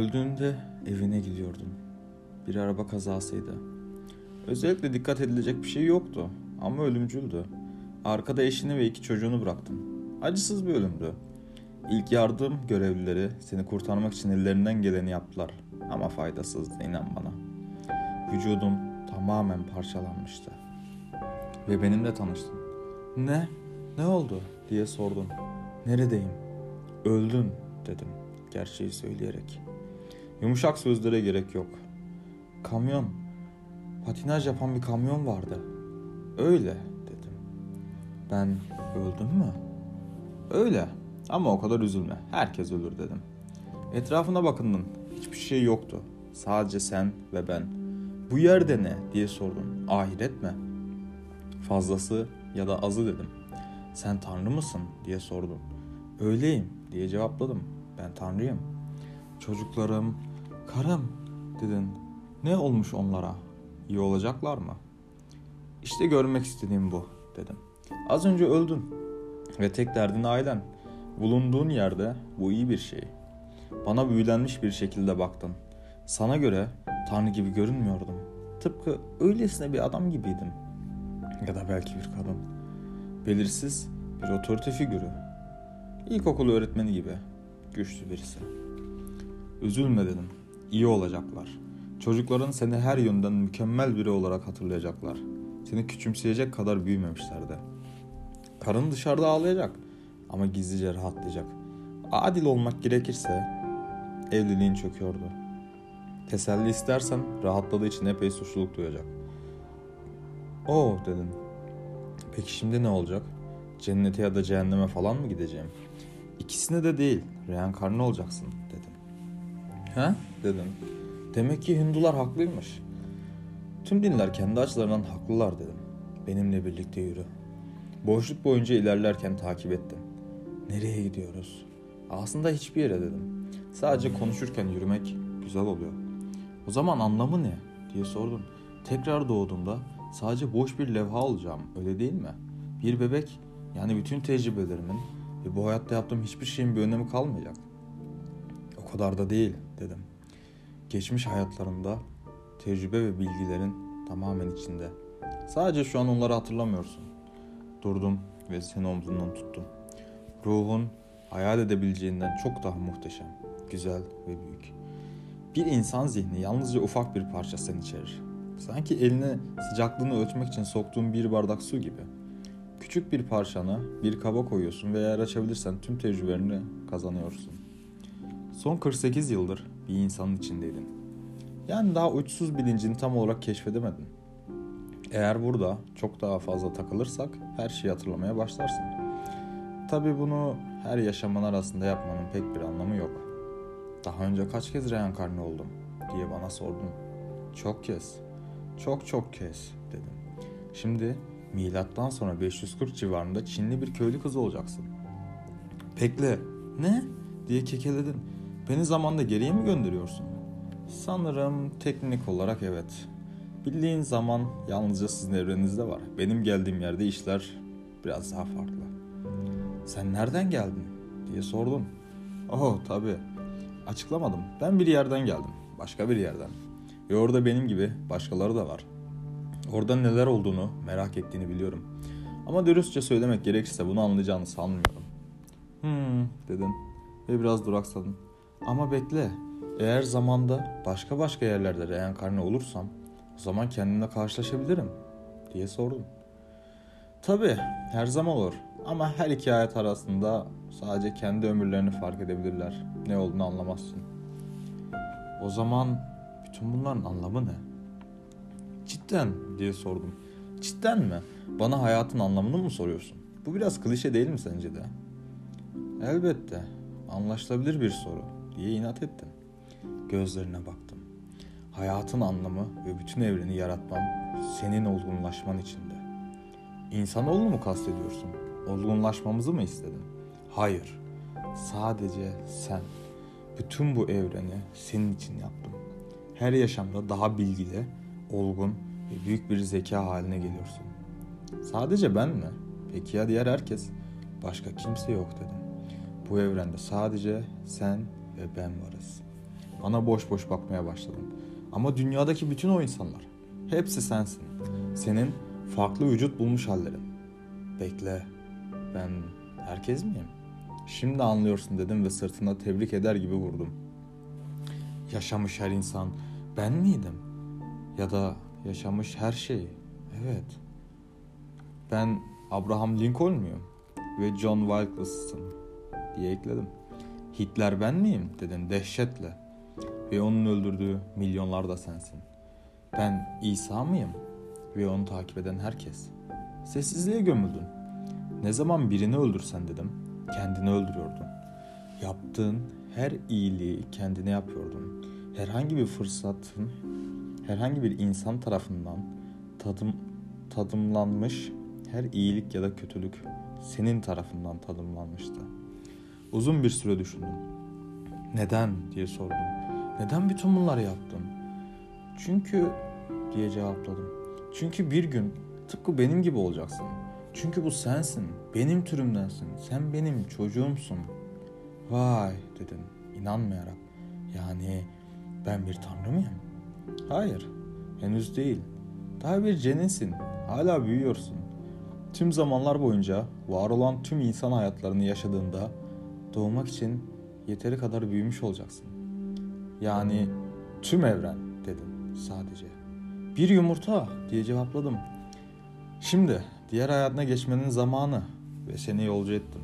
Öldüğünde evine gidiyordum. Bir araba kazasıydı. Özellikle dikkat edilecek bir şey yoktu ama ölümcüldü. Arkada eşini ve iki çocuğunu bıraktım. Acısız bir ölümdü. İlk yardım görevlileri seni kurtarmak için ellerinden geleni yaptılar. Ama faydasızdı inan bana. Vücudum tamamen parçalanmıştı. Ve benimle tanıştın. Ne? Ne oldu? diye sordun. Neredeyim? Öldüm dedim gerçeği söyleyerek. Yumuşak sözlere gerek yok. Kamyon. Patinaj yapan bir kamyon vardı. Öyle dedim. Ben öldüm mü? Öyle. Ama o kadar üzülme. Herkes ölür dedim. Etrafına bakındın. Hiçbir şey yoktu. Sadece sen ve ben. Bu yerde ne diye sordun. Ahiret mi? Fazlası ya da azı dedim. Sen tanrı mısın diye sordun. Öyleyim diye cevapladım. Ben tanrıyım. Çocuklarım, karım dedin. Ne olmuş onlara? İyi olacaklar mı? İşte görmek istediğim bu dedim. Az önce öldün ve tek derdin ailen. Bulunduğun yerde bu iyi bir şey. Bana büyülenmiş bir şekilde baktın. Sana göre Tanrı gibi görünmüyordum. Tıpkı öylesine bir adam gibiydim. Ya da belki bir kadın. Belirsiz bir otorite figürü. İlkokul öğretmeni gibi. Güçlü birisi. Üzülme dedim. İyi olacaklar. Çocukların seni her yönden mükemmel biri olarak hatırlayacaklar. Seni küçümseyecek kadar büyümemişlerdi. Karın dışarıda ağlayacak ama gizlice rahatlayacak. Adil olmak gerekirse evliliğin çöküyordu. Teselli istersen rahatladığı için epey suçluluk duyacak. Oo dedim. Peki şimdi ne olacak? Cennete ya da cehenneme falan mı gideceğim? İkisine de değil, reenkarne olacaksın. Ha? dedim. Demek ki Hindular haklıymış. Tüm dinler kendi açılarından haklılar dedim. Benimle birlikte yürü. Boşluk boyunca ilerlerken takip ettim. Nereye gidiyoruz? Aslında hiçbir yere dedim. Sadece konuşurken yürümek güzel oluyor. O zaman anlamı ne? diye sordun. Tekrar doğduğumda sadece boş bir levha olacağım öyle değil mi? Bir bebek yani bütün tecrübelerimin ve bu hayatta yaptığım hiçbir şeyin bir önemi kalmayacak. Kadar da değil dedim. Geçmiş hayatlarında tecrübe ve bilgilerin tamamen içinde. Sadece şu an onları hatırlamıyorsun. Durdum ve seni omzundan tuttum. Ruhun hayal edebileceğinden çok daha muhteşem, güzel ve büyük. Bir insan zihni yalnızca ufak bir parça sen içerir. Sanki eline sıcaklığını ölçmek için soktuğun bir bardak su gibi. Küçük bir parçanı bir kaba koyuyorsun ve eğer açabilirsen tüm tecrübelerini kazanıyorsun. Son 48 yıldır bir insanın içindeydin. Yani daha uçsuz bilincini tam olarak keşfedemedin. Eğer burada çok daha fazla takılırsak her şeyi hatırlamaya başlarsın. Tabi bunu her yaşamın arasında yapmanın pek bir anlamı yok. Daha önce kaç kez reenkarne oldum diye bana sordun. Çok kez. Çok çok kez dedim. Şimdi milattan sonra 540 civarında Çinli bir köylü kız olacaksın. Bekle. Ne? diye kekeledin. Beni zamanda geriye mi gönderiyorsun? Sanırım teknik olarak evet. Bildiğin zaman yalnızca sizin evreninizde var. Benim geldiğim yerde işler biraz daha farklı. Sen nereden geldin diye sordun. Oh tabii. Açıklamadım. Ben bir yerden geldim. Başka bir yerden. Ve orada benim gibi başkaları da var. Orada neler olduğunu merak ettiğini biliyorum. Ama dürüstçe söylemek gerekirse bunu anlayacağını sanmıyorum. Hmm dedin ve biraz duraksadın. Ama bekle. Eğer zamanda başka başka yerlerde reenkarne olursam o zaman kendimle karşılaşabilirim diye sordum. Tabi her zaman olur ama her iki hayat arasında sadece kendi ömürlerini fark edebilirler. Ne olduğunu anlamazsın. O zaman bütün bunların anlamı ne? Cidden diye sordum. Cidden mi? Bana hayatın anlamını mı soruyorsun? Bu biraz klişe değil mi sence de? Elbette. Anlaşılabilir bir soru diye inat ettin. Gözlerine baktım. Hayatın anlamı ve bütün evreni yaratmam senin olgunlaşman içinde. İnsanoğlunu mu kastediyorsun? Olgunlaşmamızı mı istedin? Hayır. Sadece sen. Bütün bu evreni senin için yaptım. Her yaşamda daha bilgili, olgun ve büyük bir zeka haline geliyorsun. Sadece ben mi? Peki ya diğer herkes? Başka kimse yok dedim. Bu evrende sadece sen ve ben varız. Bana boş boş bakmaya başladın. Ama dünyadaki bütün o insanlar. Hepsi sensin. Senin farklı vücut bulmuş hallerin. Bekle. Ben herkes miyim? Şimdi anlıyorsun dedim ve sırtına tebrik eder gibi vurdum. Yaşamış her insan ben miydim? Ya da yaşamış her şey. Evet. Ben Abraham Lincoln muyum? Ve John Wilkes'ın diye ekledim. Hitler ben miyim dedin dehşetle. Ve onun öldürdüğü milyonlar da sensin. Ben İsa mıyım? Ve onu takip eden herkes. Sessizliğe gömüldün. Ne zaman birini öldürsen dedim, kendini öldürüyordun. Yaptığın her iyiliği kendine yapıyordun. Herhangi bir fırsatın, herhangi bir insan tarafından tadım, tadımlanmış her iyilik ya da kötülük senin tarafından tadımlanmıştı. Uzun bir süre düşündüm. Neden diye sordum. Neden bütün bunları yaptın? Çünkü diye cevapladım. Çünkü bir gün tıpkı benim gibi olacaksın. Çünkü bu sensin, benim türümdensin, sen benim çocuğumsun. Vay dedim inanmayarak. Yani ben bir tanrı mıyım? Hayır, henüz değil. Daha bir ceninsin, hala büyüyorsun. Tüm zamanlar boyunca var olan tüm insan hayatlarını yaşadığında doğmak için yeteri kadar büyümüş olacaksın. Yani tüm evren dedim sadece. Bir yumurta diye cevapladım. Şimdi diğer hayatına geçmenin zamanı ve seni yolcu ettim.